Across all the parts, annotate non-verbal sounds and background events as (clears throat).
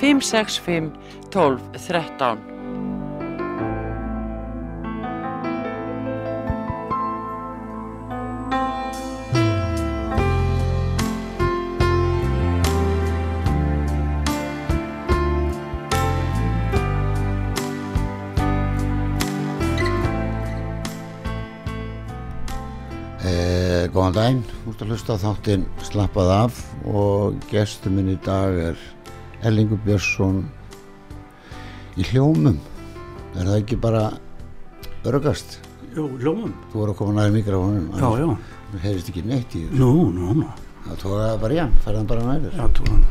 565 12 13 Eh, góðan daginn, út að hlusta á þáttinn slappað af og gestur minn í dag er Ellingur Björnsson í hljómum er það ekki bara örgast Jú, hljómum. þú voru að koma næri mikrofónum Já, já. það heyrist ekki neitt í þér Nú, nú, nú. það tóka það bara færði hann bara næri Já, tóðan.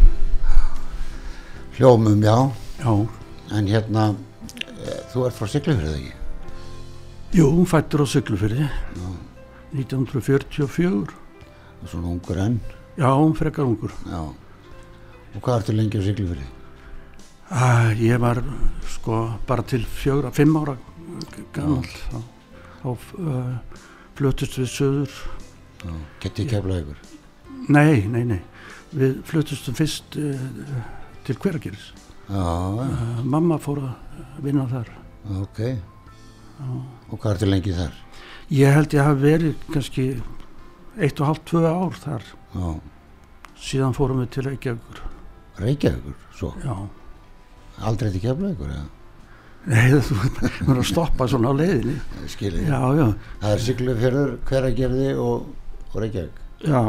hljómum, já, Já. en hérna eh, þú ert frá Siglufjörðu ekki Jú, fættur á Siglufyrði. 1944. svona ungur enn Já, frekar ungur. já. Og hvað ertu lengi á Siglufjörði Æ, ég var sko bara til fjögra, fimm ára gammal. Þá, þá uh, flutust við söður. getið keflað ykkur Nei, nei, nei. Við flutustum fyrst uh, til já, Uh, mamma fór að vinna þar. ok og hvað ertu lengi þar Ég held ég hafi verið kannski eitt og hálft, tvö ár þar. já, Síðan fórum við til Reykjavíkur. Reykjavíkur, svo Já. aldrei til keflað ykkur eða? Nei, þú verður að stoppa svona á leiðinni. skilið Já, já, það er Siglufjörður, Hveragerði og, og Reykjavík já.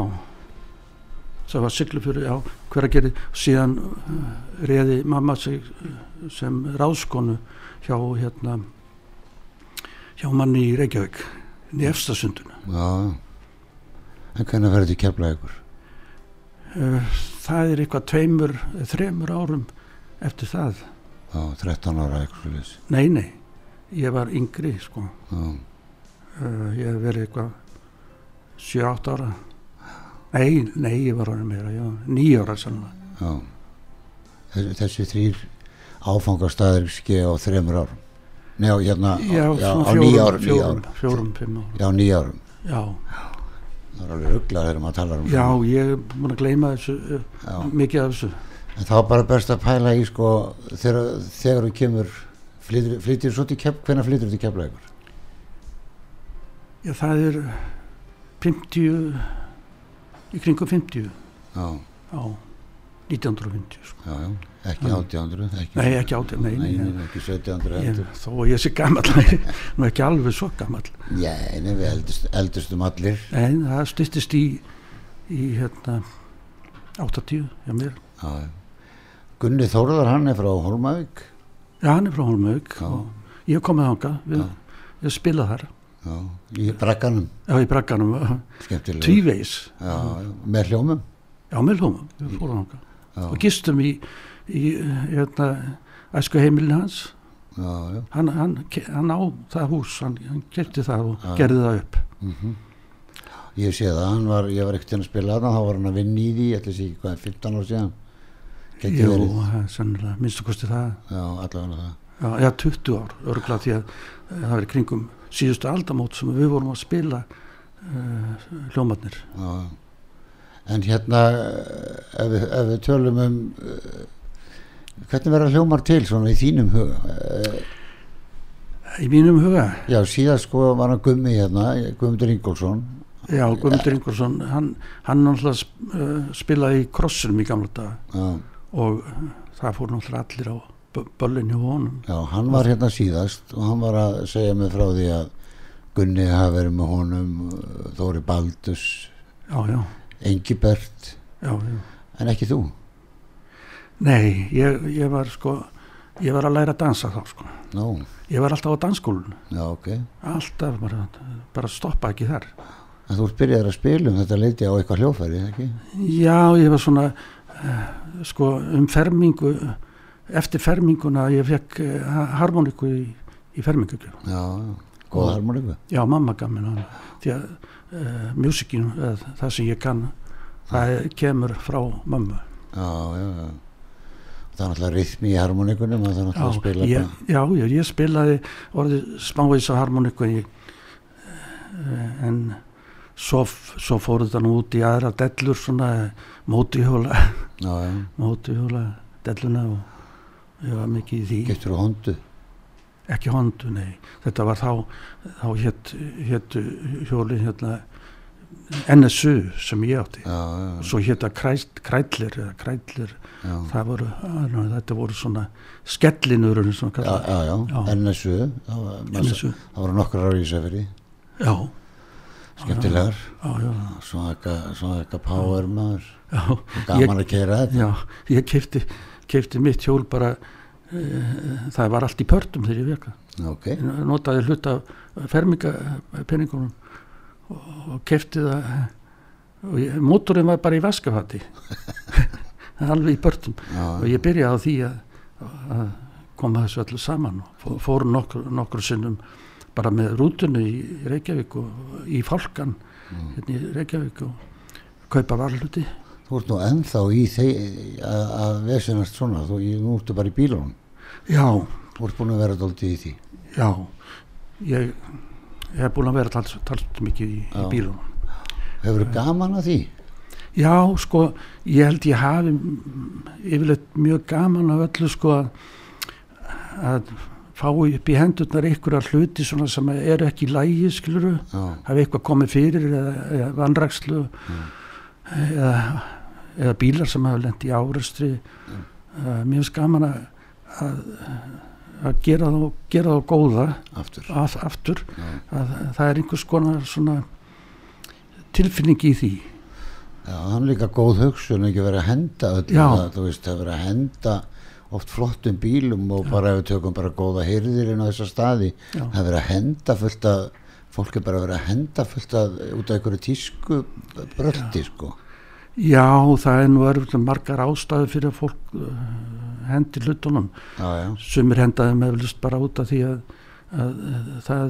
Það var siglufjörður, já, hver að gera. Síðan uh, reði mamma sig uh, sem ráðskonu hjá, hérna, hjá manni í Reykjavík, í efstasunduna. já en hvernig verður keflað ykkur Uh, það er eitthvað tveimur, eh, þremur árum eftir það. já, 13 ára eitthvað Nei, nei, ég var yngri, sko. Uh, ég hef verið eitthvað 7-8 ára. Nei, nei, ég var orðin meira, já, 9 ára sannlega. já þessi, þrýr áfangastæðir skeið á þremur árum Nei, á, hérna, Já, á, já, á nýja árum, nýja fjórum, árum fjórum, fimm árum. já, nýja árum Já, það er alveg ruggla þegar maður talar um já, svona. ég er búin að gleyma þessu, uh, já. mikið af þessu. en þá bara best að pæla í sko þegar, þegar þú kemur flytur svo til keflað hvernig flytur þú til ykkur Já, það er 50, í kringum 50, já, já, 1950, sko. já, já, ekki Já. 1800 ekki, Nei, ekki átján, nei, nei, nei, ekki 1700 Ég, heldur. þó ég sé gammal, (laughs) nú ekki alveg svo gammal. Nei, við eldust, eldustum allir En það styttist í, í hérna, 80, já, mér. já. Gunni Þórðar hann er frá Holmavík Já, hann er frá Holmavík og ég þangað, við, Já. ég spila þar, já, í brakkanum já, í bragganum, (laughs) skemmtilega tvívegis, já, já, með hljómum já, með hljóma, við fórum þangað. Já, og gistum í, í hérna, æsku heimilin hans. Já, já, hann, hann, hann á það hús hann, hann kefti það og Já. gerði það upp. Mhm. Ég sé það, hann var, ég var ekkert að spila þarna þá var hann að vinna í því, ætla sé ekki hvað er 15 ár síðan? Geti Jú, verið, sennilega, minnstu kosti það. Já, allavega það. Já, eða 20 ár, örgla því að eh, það í kringum síðustu aldamót sem við vorum að spila uh, hljómarnir. Já. En hérna ef við, ef við tölum um uh, hvernig verða hljómar til svona í þínum huga? Í mínum huga, já, síðast sko var hann Gummi hérna Guðmundur Ingólfsson. Já, Guðmundur Ingvarsson hann, hann náttúrulega uh, spilaði í krossinum í gamla dag já, og það fór náttúrulega allir á bö- böllin hjá honum. Já, hann var hérna síðast og hann var að segja mig frá því að Gunni hafi verið með honum Þóri Baldus já, já, Engibert já, já. En ekki þú? Nei, ég, ég var sko ég var að læra að dansa þá sko. Nó, ég var alltaf á dansskólinu já, ok. Alltaf bara, bara stoppa ekki þar. En þú ert byrjaður að spila um þetta leiti á eitthvað hljófæri, ekki? já, ég var svona uh, sko um fermingu eftir ferminguna ég fekk uh, harmoniku í, í fermingugjöf Já, góð harmoníku. já, mamma gaf mér því að uh, músikinu, uh, það sem ég kann það kemur frá mömmu Já, já, já. Það er náttúrulega rithmi í harmoníkunum, það er náttúrulega að spila ég, bara. já, ég, spilaði orðið smávegis á harmoniku en, eh, en svo, svo fór þetta nú út í aðra dellur svona mótihjóla Já, já. (laughs) mótihjóla delluna og ég var mikið í því Getur þú hondu? Ekki hondu, nei. Þetta var þá, þá hétt hét hjólið hérna NSU sem ég átti. Já, já, svo hétt að krætlir krætlir, já. það voru að, þetta voru svona skellinur svona Já, já, já, Já. NSU, það var- maður- NSU, það voru nokkur ára í Ísafjörði, já, skemmtilegar, já, já, svo eitthvað, svo power maður, já, gaman að kera þetta. já, ég kefti, kefti mitt hjól bara, það var allt í pörtum þegar ég veka. Ok, Ég notaði hlut af fermingapenningunum og, kefti það. Og ég, mótorinn var bara í vaskafatti, (laughs) alveg í pörtum. Og ég byrjaði á því að, að koma þessu öllu saman og fó- fór nokkur, nokkur sinnum bara með rútunni í Reykjavík og í Fálkan Mm. hérna í Reykjavík og kaupa varluti þú ert nú ennþá í þeir að, vesinast svona, þú nú ertu bara í bílunum, já, þú ert búin að vera dóltið í því. já. Ég, ég hef búin að vera tals, tals mikið í, í Já. bílunum. Hefur þú gaman að því? já, sko, ég held ég hafi yfirleitt mjög gaman af öllu sko að, fá upp í hendurnar einhverja hluti svona sem eru ekki í lægi skiluru hafi eitthvað komið fyrir eða, eða vanrækslu eða, eða bílar sem hafa lent í árestri uh, mér finnst gaman að, að, að gera, þá, gera þá góða aftur. að, aftur Já. að það er einhvers konar svona tilfinning í því Já, það er líka góð hugsun ekki verið að henda Já. það, þú veist, það verið að henda oft flottum bílum og bara ef við tökum bara góða hyrðir inn á þessa staði Já. það er verið að henda fullt að fólk er bara verið að henda fullt að út af einhverju tísku bröldi sko já það er nú erfitt margar ástæðu fyrir að fólk uh, hendi hlutunum. Já, sumir hendaði með vilist bara út af því að, að, að það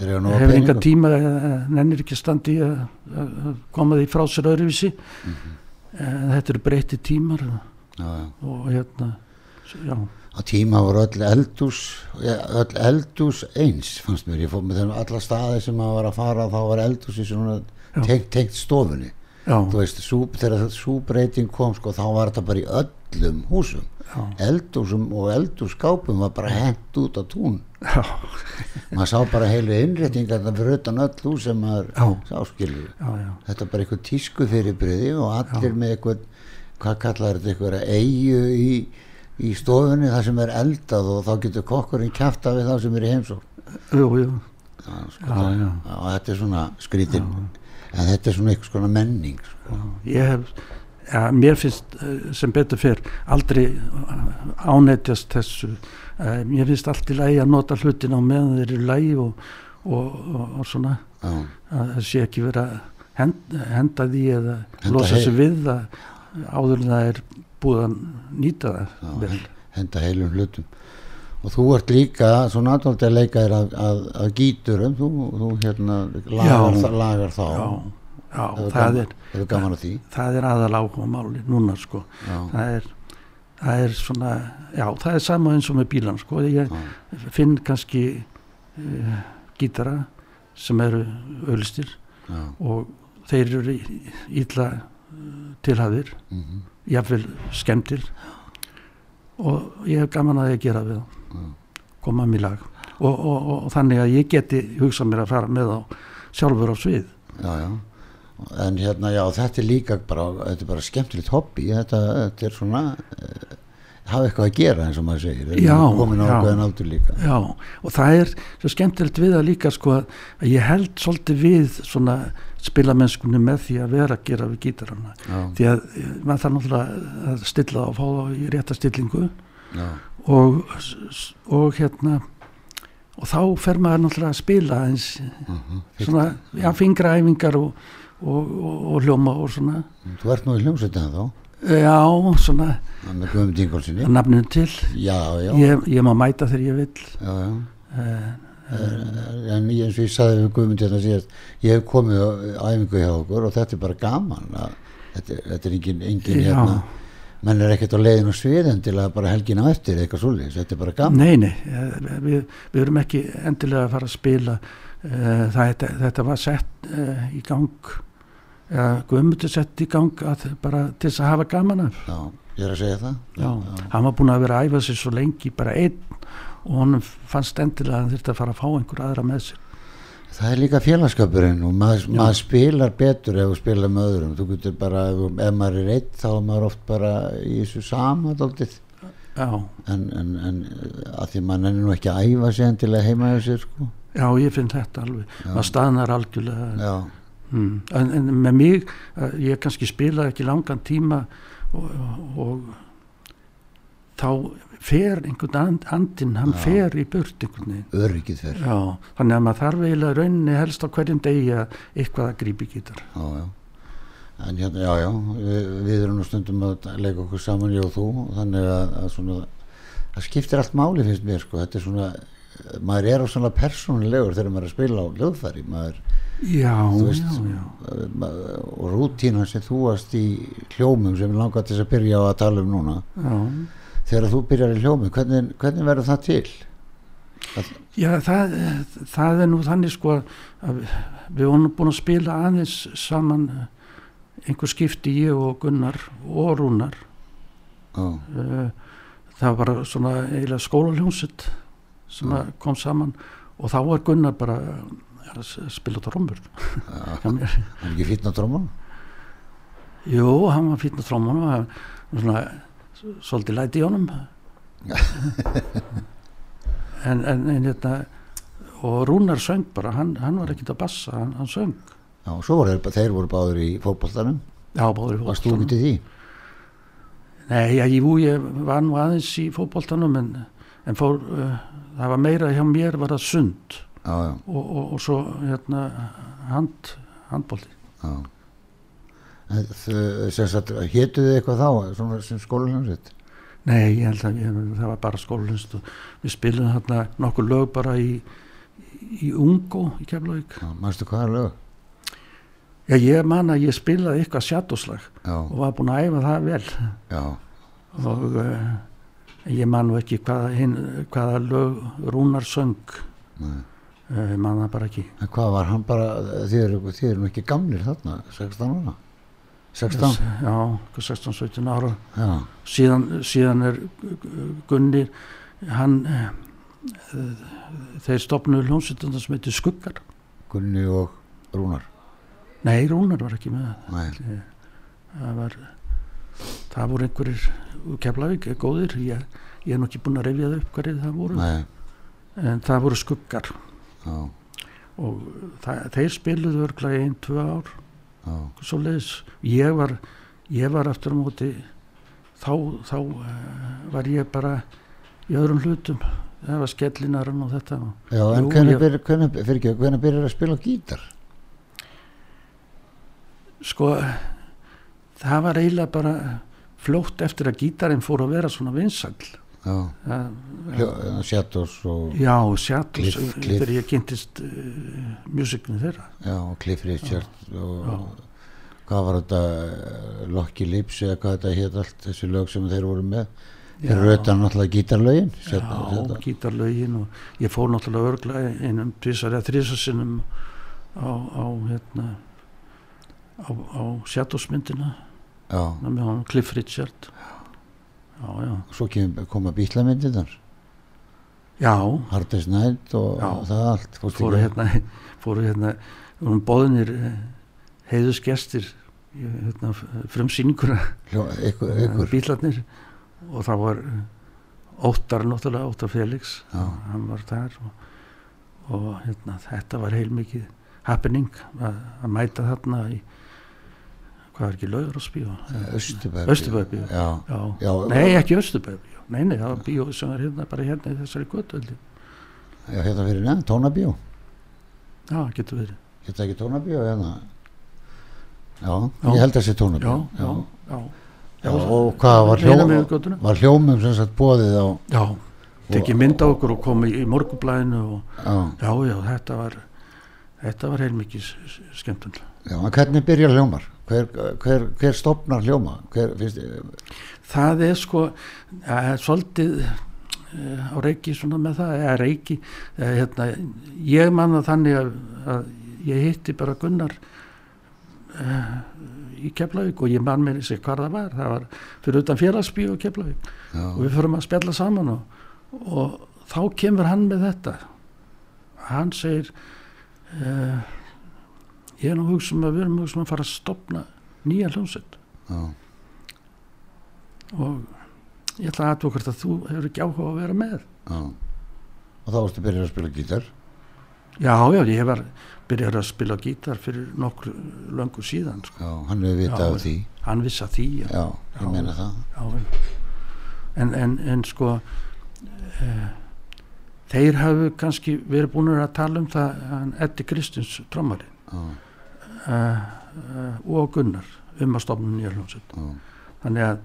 að hefur enga tíma eða nennir ekki standi að, að að koma því frá sér öðruvísi. Mhm. en þetta eru breyti tímar. Já, já. og hérna já, á tíma voru öll eldús öll eldús eins fannst mér, ég fór með þeim alla staði sem maður var að fara þá var eldús í svona tengt, tengt stofunni veist, sú, þegar sú breyting kom sko, þá var þetta bara í öllum húsum. Já, eldúsum og eldúskápum var bara hent út á tún. Já, maður sá bara heilu innréttingar fyrir utan öll hús sem maður Já. sá skilur já, já, þetta er bara eitthvað tísku fyrirbriði og allir með eitthvað hvað kallar þetta eitthvað eigu í, í stofunni það sem er eldað og þá getur kokkurinn kjafta við þá sem er í heimsók jú, jú. Já, sko, Já, já. og þetta er svona skrítin en þetta er svona eitthvað svona menning sko. Ég hef ja, mér finnst eh, sem betur fyrr aldrei eh, ánættjast þessu. Eh, mér finnst allt í lagi að nota hlutin á meðan þeir eru í lagi og, og, og, og svona. Já, að það sé ekki vera að henda, henda því eða Henda losa heil- sig við það áður en það er búið að nýta það henda heilum hlutum og þú ert líka svona aðdóldið að leika þér að, að, að gíturum. Þú, þú hérna lagar, Já. það, lagar þá. Já, já það, gaman- er, hefur gaman að því. það er aðal áhuga máli núna sko. Það er, það er svona já það er sama eins og með bílan sko. Ég já, finn kannski uh, gítara sem eru auðlistir já, og þeir eru ítla tilhæðir mhm, jafnvel skemmtir og ég hef gaman að ég gera við þá koma mér lag. Og, og, og, og þannig að ég geti hugsað mér að fara með á sjálfur á svið. Já, já. En hérna já þetta er líka bara þetta er bara skemmtilegt hobby. Þetta, þetta er svona uh, hafa eitthvað að gera eins og maður segir. Já, komin á ákveðin aldur líka. Já, og það er svo skemmtilegt við það líka sko að ég held svolítið við svona spilamennskunni með því að vera að gera við gítarana. Því að eh, maður þarf náttúrulega að stilla og fá það í rétta stillingu. Já, og, og hérna og þá fer maður náttúrulega að spila eins mhm. svona, já, fingraæfingar og, og, og, og hljóma og svona. Þú ert nú í hljómsveitina þá? Já, svona að nafninu til. Já, já, ég, ég má mæta þegar ég vil já, já. uh, Eh, en ég, eins og ég saði við Guðmund hérna síðast ég hef komið á æfingu hjá okkur og þetta er bara gaman að, þetta, þetta er engin, engin hérna menn er ekkert á leiðin og sviðin til að bara helgina eftir eitthvað svoleiðis, þetta er bara gaman. Nei, nei, eh, við, við erum ekki endilega að fara að spila uh, þetta, þetta var sett uh, í gang Guðmundur sett í gang að, bara til þess að hafa gaman af. Já, ég er að segja það. Já, hann var búin að vera að æfa sig svo lengi bara einn og honum fannst endilega að hann þurfti að fara að fá einhver aðra með sér það er líka félagskapurinn og maður, maður spilar betur ef þú spilar með öðrum. Þú getur bara, ef, maður er eitt þá er maður oft bara í þessu sama Já, en, en, en að því maður nennir nú ekki að æfa sig endilega heima hjá sér sko. Já, ég finn þetta alveg. Já. maður staðnar algjörlega. Mm. en, en með mig, ég kannski spila ekki langan tíma og, og þá fer einhvern and, andinn, hann Já. fer í burt einhvern veginn öryggið fer Já, þannig að maður þarf eiginlega rauninni helst á hverjum degi að eitthvað að grípi gítar. já, já. En hérna, já, já, við, við erum nú stundum að leika okkur saman, ég og þú, þannig að, að svona, það skiptir allt máli finnst mér, sko, þetta er svona, maður er á svona persónulegur þegar maður er að spila á hljóðfæri, maður, Já, Þú veist, já, já. uh, ma- og rútínan sem þú varst í hljómum sem við langar til þess að byrja á að tala um núna, Já, þegar þú byrjar í hljómum, hvernig, hvernig verður það til? já það, það er nú þannig sko að við vorum búin að spila aðeins saman eh, einhver skipti ég og Gunnar og Rúnar. Eh, Það var svona eiginlega skólaljónsitt sem að kom saman og þá var Gunnar bara að s- spila trómur. (laughs) hann er ekki fýtna tróman? Jú, hann var fínn á trómunum og svona s- svolítið læti í honum. (laughs) En, en, en hérna og Rúnar söng bara hann, hann var ekkit að bassa, hann, hann söng. Já, og svo voru þeir, þeir voru báður í fótboltanum, já, báður í varst þú ekki til því? nei, já, jú, ég var nú aðeins í fótboltanum en, en fór, uh, það var meira hjá mér var það sund. Já, já, og, og, og svo hérna hand, handbolti. Já. Hétu þið eitthvað þá, svona sem skólanjómsveit? Nei, ég held að ég, það var bara skólinst og við spilum hérna nokkur lög bara í, í Ungo í Keflavík. Mannstu hvað er lög? Já, ég man að ég spilaði eitthvað sjattóslag og var búin að æfa það vel já, og uh, ég man nú ekki hvaða, hin, hvaða lög Rúnar söng, uh, man það bara ekki. En hvað var hann bara, þið eru, þið eru nú ekki gamlir þarna, 16 ára? 16? Já, 16-17 ára. Já, Síðan, síðan er Gunni, hann, uh, þeir stopnuðu hljómsveitundar sem heitir Skuggar. Gunni og Rúnar. Nei, Rúnar var ekki með. Nei, það var það voru einhverjir Keflavík eh, góðir, ég, ég er nú ekki búin að reyfja það upp hverju það voru nei, en það voru skuggar já, og það, þeir spiluðu örglega einn, tvö ár svo leiðis, ég var ég var aftur á móti þá, þá uh, var ég bara í öðrum hlutum. Það var skellinarinn og þetta já, en Jú, hvernig ég- byrjar, hvernig, fyrir ekki, hvernig byrjar að spila gítar? sko það var eiginlega bara fljótt eftir að gítarinn fór að vera svona vinsall Já, og, Já, Cliff- Cliff. þegar ég kynntist uh, musikni þeirra. já, Cliff Richard og Já. hvað var þetta, eh, Lucky Lips eða hvað þetta hétt allt, þessi lög sem þeir voru með. Þeir Já. eru auðvitað náttúrulega gítarlögin. Já, gítarlögin og ég fór náttúrulega örgla einum tvisar eða þrísarsinnum á, á hérna á, á Seattle-myndina Já, með hann Cliff Richard. Já, já. svo kemur, koma bílamyndirnar, Já, Hardest Night og Já. það allt. fórstu fóru hérna, (laughs) fóru hérna, vorum bóðinir heiðusgestir í hérna, frumsýninguna (laughs) bílarnir og það var eh, Óttar náttúrulega, Óttar Felix Já. hann var þar og, og hérna, þetta var heilmikið happening að mæta þarna í hvað er ekki laugur á spíu Östubæði. Já, Já. já, nei ekki Östurbæbíó nei, nei, það var bíó sem var hérna bara hérna í þessari ég. já, hérna fyrir neðan, tónabíó. já, getur verið Hérna ekki tónabíó, hérna. Já, Já. ég held að það sé já, tónabíó. já, já, Já, og hvað var, Hinum hljó, megin götuna. var hljómum sem sagt bóðið á já, tekið mynd á okkur og komið í morgublæðinu og já, já, já, þetta var þetta var heilmikið skemmtun já, en hvernig byrja hljómar hver, hver, hver stopnar hljóma hver, finnst, það er sko ja, svolítið eh, á reiki svona með það, eða reiki eða, hérna, ég man það þannig að, að ég hitti bara Gunnar uh, í Keflavík og ég man mér sér hvað það var. Það var fyrir utan félagsbí og Keflavík. Já, og við förum að spjalla saman og, og þá kemur hann með þetta. Hann segir uh, ég er nú hugsa um að við erum hugsa um að fara að stopna nýja hljómsveit. Og ég ætla að aðtöku hvort að þú hefur ekki áhuga að vera með. Já. Og þá varstu byrjað að spila gítar? Já, já, ég var byrjar að spila gítar fyrir nokkru löngu síðan sko. já, hann hefur vitað því. hann vissi að því já, já, ég meina það. en, en, en sko uh, þeir hafu kannski verið búin að tala um það Eddi Kristins trommari. Já, uh, og Gunnar um að stofna nýja hljómsveit þannig að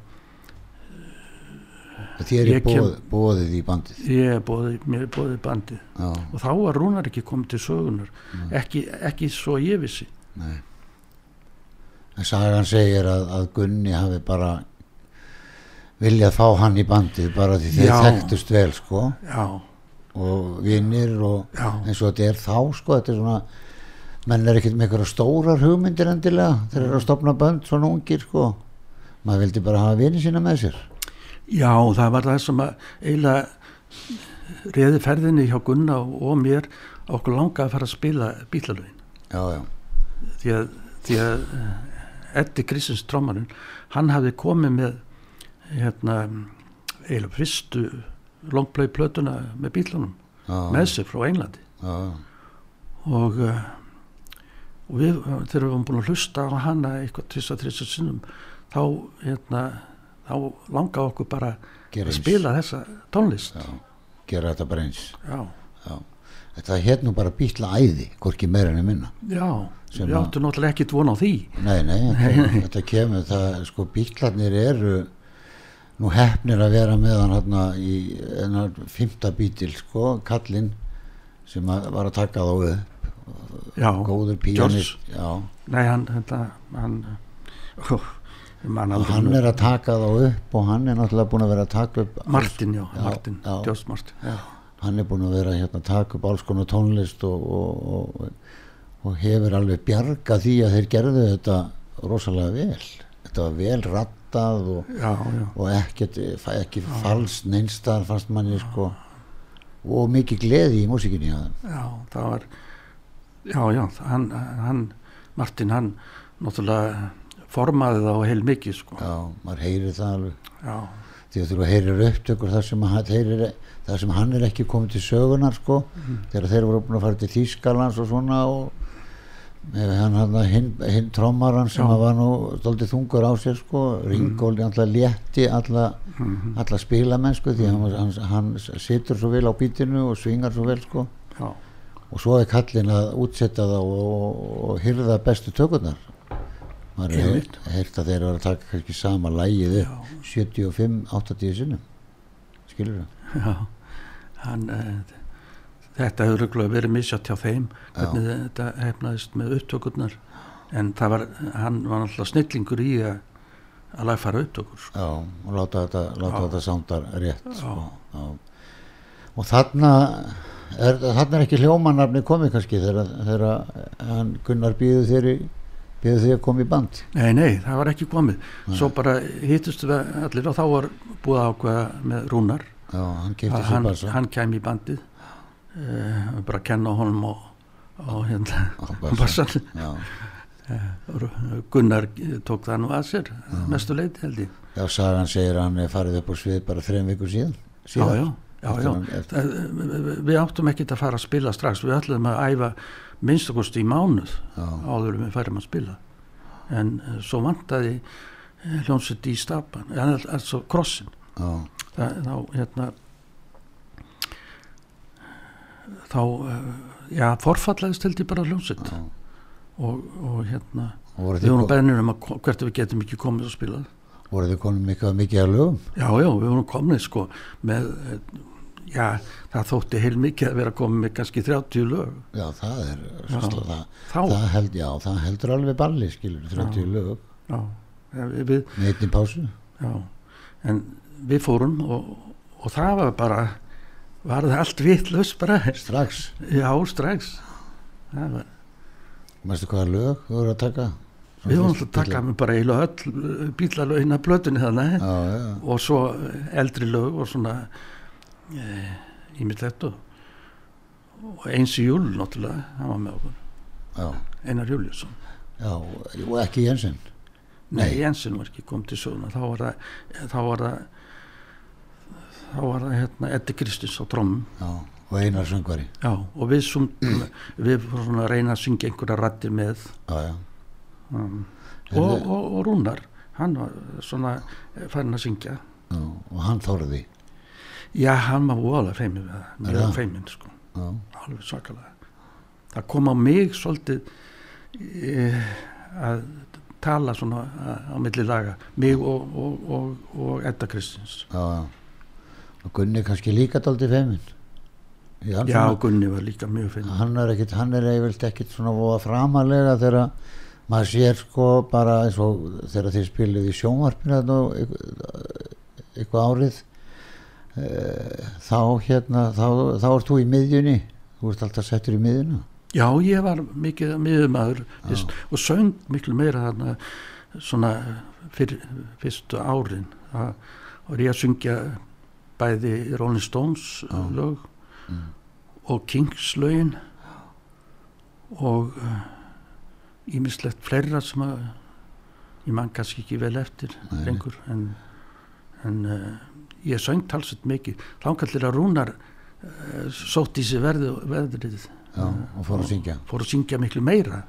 þér er bóð, bóðið í bandið? Ég er bóði, mér er bóðið bandið. Já, og þá var Rúnar ekki komið til sögunar ekki, ekki svo ég vissi. Nei. En sagan segir að, að Gunni hafi bara viljað fá hann í bandið bara því þeir þekktust vel sko. Já, og vinnir og já, eins og þetta er þá sko þetta er svona menn er ekkert með einhverja stórar hugmyndir endilega þeir eru að stopna bönd svona ungir sko. Maður vildi bara hafa vini sína með sér. Já, það var það sem að eiginlega reði ferðinni hjá Gunna og, og mér okkur langa að fara að spila bílalögin. Já, já, því að, því að eh, Eddi Kristins trommarinn hann hafði komið með hérna eiginlega fyrstu longplay plötuna með bílunum já, með sér frá Englandi. Já, og, uh, og við þegar við varum búin að hlusta á hana eitthvað tvisa, þrisa sinnum þá, hérna, þá langaði okkur bara gera að eins. spila þessa tónlist. Já, gera þetta bara eins. Já, já. þetta hétt nú bara býtla æði hvorki meira en minna. Já Sem við áttum náttúrulega ekkit von á því. Nei, nei, (laughs) þetta, þetta kemur það, sko bítlarnir eru nú hefnir að vera með hann hérna í ennar fymta bítil sko, kallinn sem að var að taka þá upp já, góður píanist nei hann hann ó, man og aldrei hann er að taka þá upp og hann er náttúrulega búin að vera að taka upp Martin, já, Já, Martin. George Martin já, hann er búin að vera hérna, að taka upp alls konar tónlist og, og, og, og hefur alveg bjarga því að þeir gerðu þetta rosalega vel. Þetta var vel rattað og, ekkert, ekki falskt neinstar fannst manni sko. Og mikið gleði í músikinni já, það var já, já, hann, hann Martin, hann náttúrulega formaði þá heil mikið sko. Já, maður heyrir það alveg. Já, því að þú heyrir upptökur þar sem, hann, heyrir, þar sem hann er ekki komið til sögunar sko, þegar þeir voru búin að fara til Þýskalands og svona og með hann hann hinn, hinn trommaran sem var nú stoltið þungur á sér sko, Ringóli alltaf létti alla, mhm, alla spilamenn sko, því hann, var- hann, hann situr svo vel á bítinu og svingar svo vel sko. Já, og svo er kallin að útsetta það og, og, og hyrða bestu tökurnar maður Einmitt. heyrt að þeir eru að taka kannski sama lægið já, upp 75-80 sinnum skilur það já hann uh, þetta hefur röglega verið misjátt hjá þeim hvernig þetta hefnaðist með upptökurnar en það var, hann var alltaf snillingur í að að lagfæra upptökur sko. já, og láta þetta, láta Já. þetta sándar rétt Já. sko. já. og þarna er, þarna er ekki hljómanarni komið kannski þegar, hann Gunnar býðu þér í býðu þér að koma í band? Nei, nei, það var ekki komið. Nei. svo bara hittustu við allir og þá var búið ákveða með Rúnar já, hann að sér hann, bassa. hann kæmi í bandið. Uh, bara að kenna honum og, og hérna á (laughs) bassa. bassan Já, Gunnar tók það nú að sér mestu leiti held ég. Já, sagan segir að hann er farið upp á svið bara þreim vikur síðan já, síðan. já, já, já. Það, við áttum ekkert að fara að spila strax. Við ætlum að æfa minnstakost í mánuð já, áður við færum að spila. En uh, svo vantaði uh, hljónsett í stapan. En altså krossin. Þá hérna þá uh, já, forfallaðist held ég bara hljónsett já. og, og hérna Og voru við vorum beðnir um að hvert við getum ekki komið að spila voruð þið mikið, mikið að lögum? Já, já, við vorum komnið sko með, já, það þótti heil mikið að vera komið með kannski 30 lög. já það er Já. það, það, held, já, það heldur alveg balli skilur 30 lög. Já, við, með einni pásu. En við fórum og, og það var bara, var það allt vitlaus bara, strax, já, strax. Var, mæstu hvaða lög þú voru að taka? Við vorum alltaf að taka með bara eiginlega öll bílalögin að blötunni þannig og svo eldri lög og svona ímiðlegt og, og eins í júl náttúrulega, hann var með okkur. Já, Einar Júliusson já og ekki Jensen. Nei, Jensen var ekki kom til söguna þá var það þá var það þá var það hérna Eddi Kristins á trommum. Já, og Einar söngvari. Já, og við sum, við reyna að syngja einhverja rattir með. Já, já, um, og, og, og Rúnar hann var svona farin að syngja. Og hann þóruði já, hann var voðalega feiminn við það. Feiminn sko, já, alveg svakalega. Það kom á mig svolítið e, að tala svona á, á milli laga mig og, og, og, og Edda Kristins. Já, já. Og Gunni kannski líka daldi feimin já, Já, svona, Gunni var líka mjög finn hann er ekkit hann er eiginlega ekkit svona voða framalega þegar maður sér sko bara eins og þegar þeir spiluð í og eitthvað, árið þá hérna þá, þá ert þú í miðjunni þú ert alltaf settur í miðjuna Já, ég var mikið fyrst, og söng miklu meira þarna svona fyr, fyrstu árin það var ég að syngja bæði Rolling Stones Já. lög Mm. og Kings lögin og ímislegt fleira sem að ég mann kannski ekki vel eftir Nei. lengur en, en uh, ég söng talsett mikið. Þángallir að rúnar uh, sótt í sig verðu, veðrið já, og fór að syngja. fór að syngja miklu meira.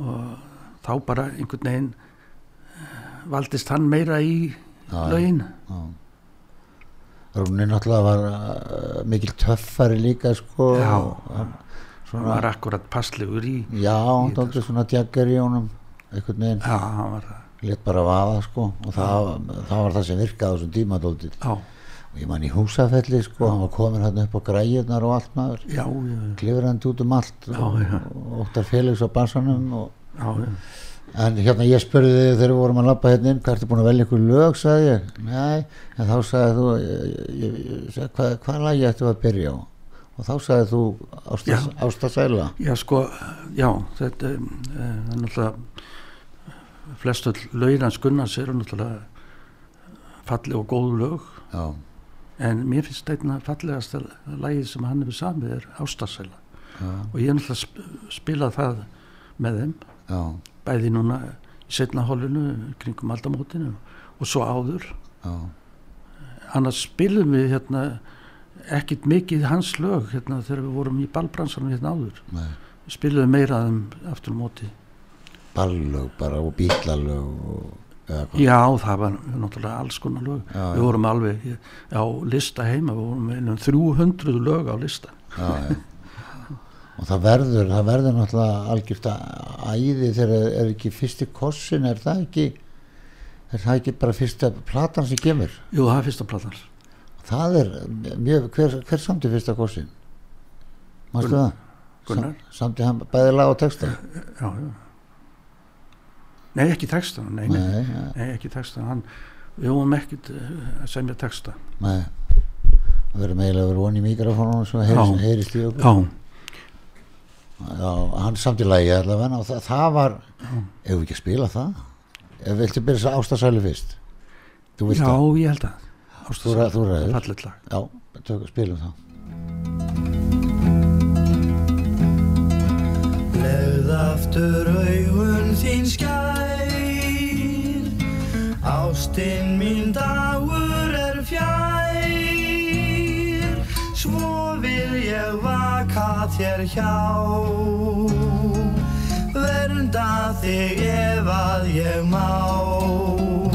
Og þá bara einhvern veginn eh, valdist hann meira í lögin já. Rúni náttúrulega var uh, mikil töffari líka sko. Já. og hann, hann svona, var akkurat passlegur í já, hann í dálítið svona djaggar í honum einhvern veginn, já, hann var það létt bara vaða sko og það, það var það sem virkaði á þessum já, og ég man í húsafelli sko, hann var komin hann upp á græjurnar og allt maður. Já, já, klifrandi út um allt Já, já. Óttar Félix á bassanum og, já, já. en hérna ég spurði þig þegar við vorum að lappa hérna inn hvað ertu búin að velja ykkur lög? sagði ég, nei, en þá sagði þú ég, ég, ég, hvað, hvað lagi ættu að byrja á? Og þá sagði þú Ásta, Já. Ásta Sæla. Já, sko, já þetta eh, er náttúrulega flestu lögin hans Gunnars eru náttúrulega falli og góð lög. Já, en mér finnst einna fallegast lagið sem hann hefur samið er Ástarsæla og ég er náttúrulega sp spilað það með þeim. Já, bæði núna í setna hólinu kringum aldamótinu og svo áður. Já, annars spilum við hérna ekkit mikið hans lög hérna þegar við vorum í ballbransanum hérna áður. Nei, við spilum meira um aftur móti ballög bara og bílalög og já það var náttúrulega alls konar lög. Já, við vorum alveg á lista heima við vorum með um 300 lög á lista. Já, já. og það verður það verður náttúrulega algjört að æði þegar er ekki fyrsti kossin er það ekki er það ekki bara fyrsta platan sem kemur? Jú það er fyrsta platan. Það er mjög, hver, hver samti fyrsta kossin? Mástu það? Gunnar. Sam, samti hann bæði lag og texta? Já já nei ekki texta nei, nei, nei, ja, nei ekki texta. Hann við vorum ekkit eh, að semja texta. Nei. Það verður meðlega verið voni í mikrofónum svo Já. heyrist, í okkur. Já. Já, hann samti lagi allavega og það, það var, ef við ekki að spila það? Ef viltu byrja þess ástasælu fyrst. Þú vilt já það, ég held að þú, ræ- þú ræður. fallet lag. Já, tök, spilum það Leð aftur augun þín skær Ástinn mín dagur er fjær. Svo vil ég vaka þér hjá. Vernda þig ef að ég má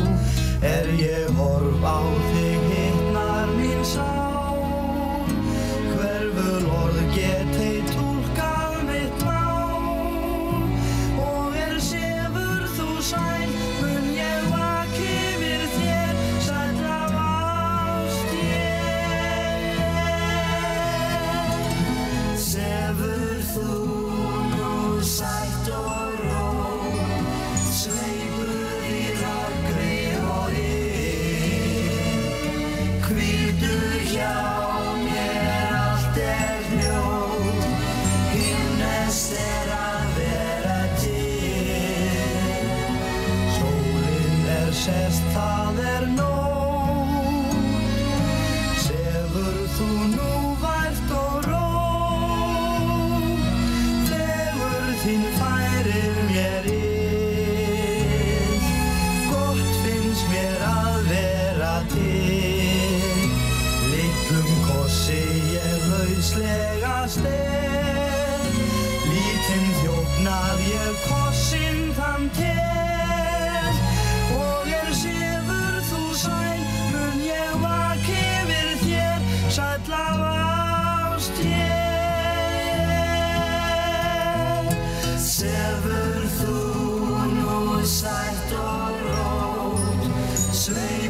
nú sætt og rót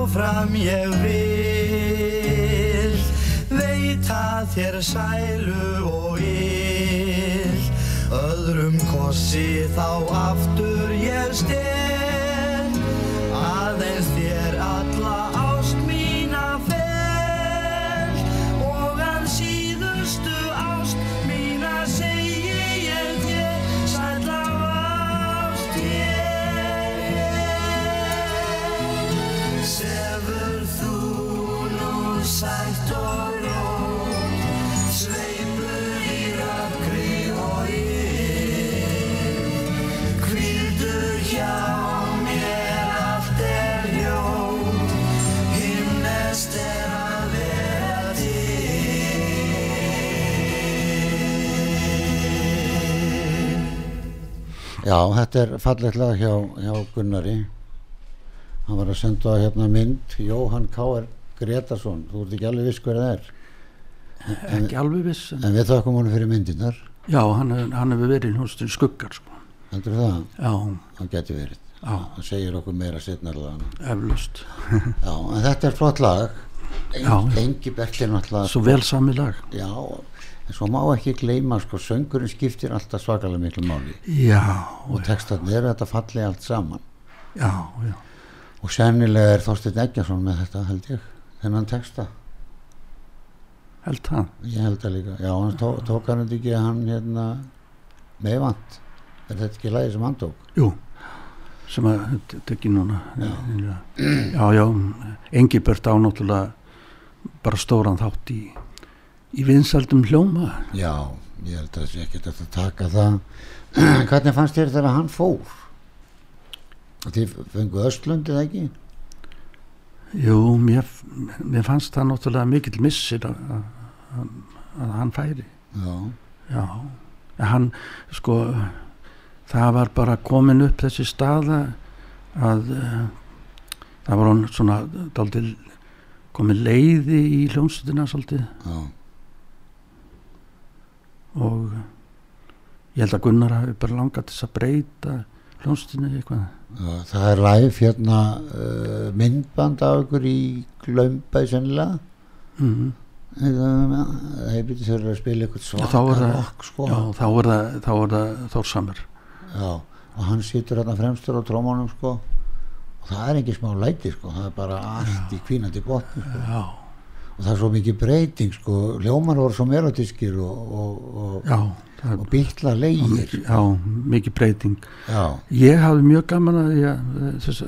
áfram ég vil. Veita þér sælu og ill. Öðrum kossi þá aftur Já, þetta er fallegt lag hjá, hjá Gunnari. Hann var að senda hérna mynd Jóhann K.R. Gretarsson þú ert ekki alveg viss hver það er. Ekki alveg viss en, en við þakkum honum fyrir myndirnar. Já, hann, hann hefur verið hljómsveitin skuggar sko. heldur það, já, hann geti verið. Já, hann segir okkur meira setnarlega eflust (laughs) Já, en þetta er flott lag Já. en, Engi Berkli er náttúrulega svo vel sami lag. Já, en svo má ekki gleyma sko, söngurinn skiptir alltaf svakalega miklu máli. Já, og textarnir eru þetta falli allt saman. Já, já. Og sennilega er Þorsteinn Eggjarsson með þetta held ég, þennan texta. Held það. Ég held það líka, já, hann tó, tók hann ekki hann hérna meðvand er þetta ekki lagi sem hann tók? Jú, sem að þetta ekki núna. Já, já, já Engibert á náttúrulega bara stóran þátt í í vinsaldum hljóma. Já, ég held að það sé ekki að taka það. (clears throat) Hvernig fannst þér þegar hann fór? Þið fengu Östlund eða ekki? Jú, mér, mér fannst það náttúrulega mikill missir að, að, að hann færi. Já, Já, hann sko það var bara komin upp þessi staða að uh, það var hann svona daldið komin leiði í hljómsutina svolítið. Já, og ég held að Gunnar hafi bara langað til þess að breyta hljómsutinu eitthvað. Já það er live hérna uh, myndband af ykkur í Glömbæ sennilega. Mm það er byrjað sér að spila er svaka rock sko. Já, þá er það, er það Þórsamur Já, og hann situr hérna fremstur á trómanum sko og það er ekki smá læti sko. Það er bara allt í kvínandi botni sko. Já, og það er svo mikið breyting sko. Hljómar voru svo melotískir og, og, og, það og býtla leigir já, mikið breyting. Já, Ég hafði mjög gaman að, ég, þess,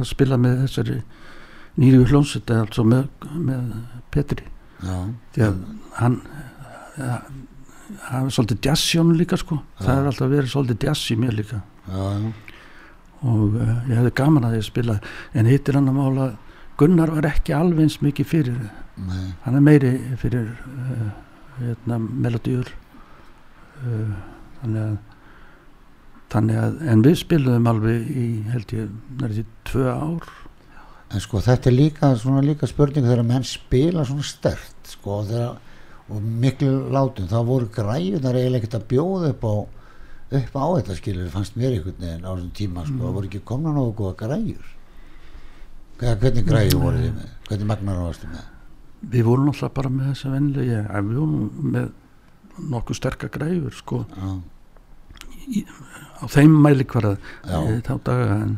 að spila með þessari nýju hljómsveit altså með, með Petri. Já, því að hann ja, hann er svolítið jazz í honum líka sko. Það Já. er alltaf verið svolítið jazz í mér líka. Já, já, og uh, ég hefði gaman að ég spila en hittir hann að mála Gunnar var ekki alveg eins mikið fyrir. Nei, hann er meiri fyrir uh, hérna, melodíur uh, þannig að þannig að, en við spiluðum alveg í held ég, nærið í tvö ár. En sko þetta er líka svona líka spurning þegar menn spila svona stert sko þegar og miklu látum þá voru græjunar eiginlega ekkert að bjóða upp á upp á þetta skilur fannst mér einhvern veginn á þessum tíma sko, það voru ekki komna nógu góða græjur? Hvernig græjur voru þið með? Hvernig magnar varstu með? Við vorum alltaf bara með þessa vennilega en við vorum með nokkuð sterkar græfur sko já, á þeim mælikvarða Já. e, þá daga en,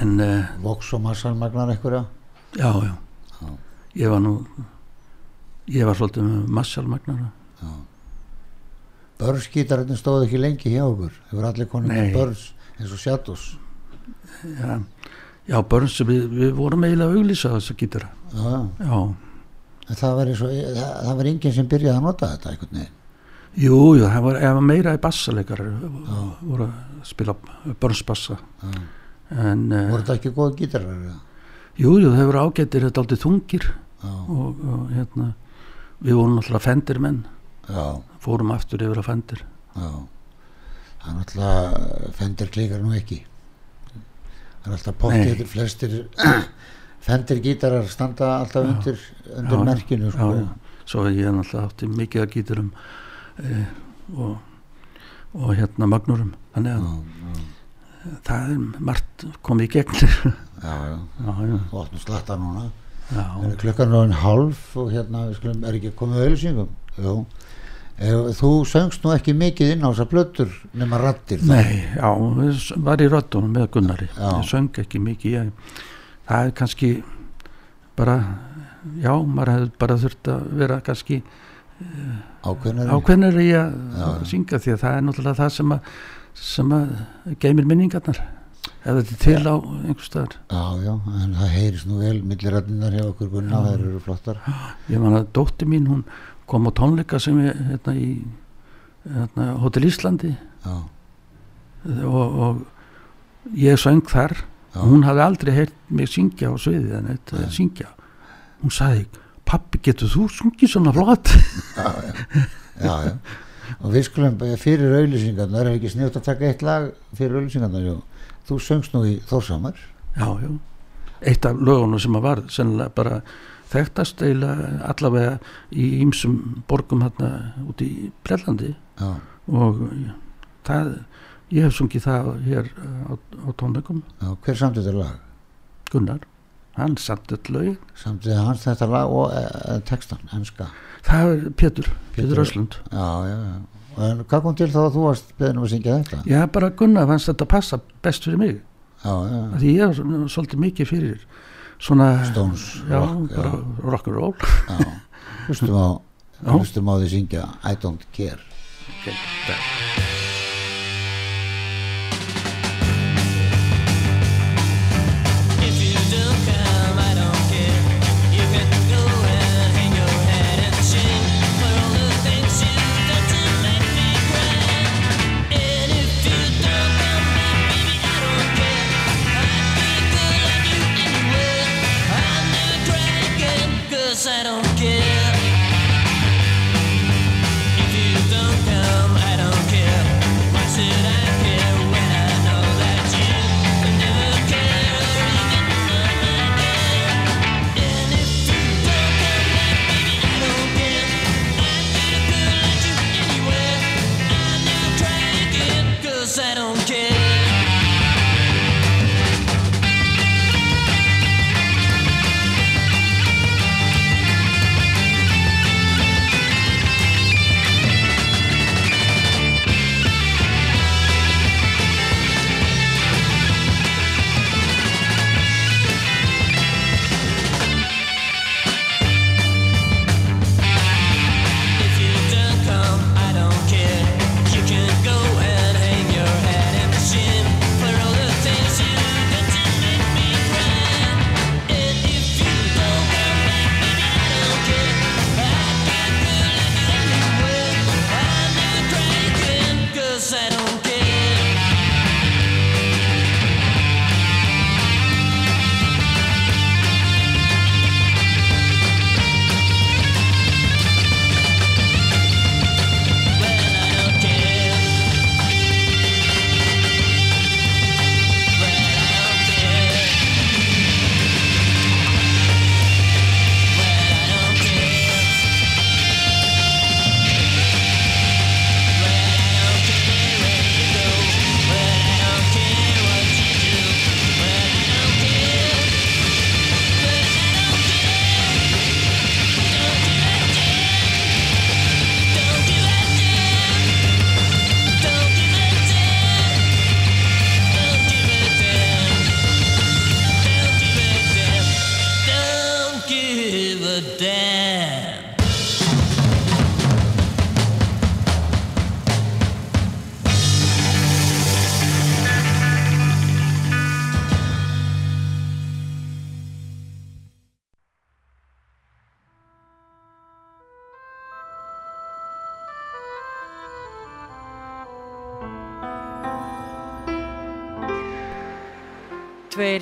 en e, Vox og massalmagnar einhverja? Já, já. Já. ég var nú ég var svolítið með massalmagnara Börnsgítarinn stóð ekki lengi hjá okkur. Hefur allir konum Nei. börns eins og Shadows. Já, já börns, við, við vorum eiginlega að auglýsa þessa gítara. Já, já. það var, og, það, það var enginn sem byrjaði að nota þetta einhvern veginn. Jú, jú, það var, var meira í bassaleikar voru að spila börnsbassa. En e, voru þetta ekki góð gítarar jú, jú, þau voru ágættir þetta aldrei þungir. Og, og hérna við vorum alltaf fendir menn já, fórum aftur yfir að fendir. Já. Það er náttúrulega fendir klikar nú ekki. Það er alltaf pottétur flestir (clears throat) fendir gítarar standa alltaf Já. undir, undir Já, merkinu sko. svo ég er náttúrulega átti mikið að gíturum e, og, og hérna magnurum. Þannig að það er margt komið í gegn. (laughs) Já, já, já. já, og opnum slatta núna. Er klukkan er hann hálf og hérna við skulum, er ekki komið auðlýsingum Jú. Eh, Þú söngst nú ekki mikið inn á þessar blöttur nema rattir það. nei, já var í röddunum með Gunnari. Já. ég söng ekki mikið ég, það er kannski bara já, maður hefði bara þurft að vera kannski Ákveðnari. ákveðnir í að Já. að syngja því að það er náttúrulega það sem að, sem að geymir minningarnar ef þetta er til á einhver staðar. Já, já, en það heyrist nú vel millir rattinnar hjá okkur Gunnar, þær eru flottar. (gasps) Ég man að dótti mín hún kom á tónleika sem ég hérna í hérna, Hotel Íslandi. Já, og, og ég söng þar. Já, hún hafði aldrei heyrt mig syngja á sviðið en eitt að syngja. Hún sagði, pappi getur þú sungið svona flott? Já, já. Og við skulum eh, fyrir auðlýsingarnar er ekki snjótt að taka eitt lag fyrir auðlýsingarnar jú. Þú söngst nú í Þórsamar já, já, eitt af lögunum sem að var sennilega bara þekktast eiginlega allavega í ýmsum borgum hérna út í Brellandi Já, og það, ég hef sungið það hér á, á tónleikum. Já, hver samt þetta lag? Gunnar, hann samt öll lögin. Samt þetta þetta lag og e, e, textan, enska? Það er Pétur, Pétur. Öslund Já, já, já. En hvað kom til þá að þú varst beðin um að syngja þetta? Já, bara Gunnar fannst þetta passa best fyrir mig. Já, já, því ég er svolítið mikið fyrir svona Stones já, rock, rock'n'roll. (laughs) Hlustum á á því syngja I don't care okay. það- If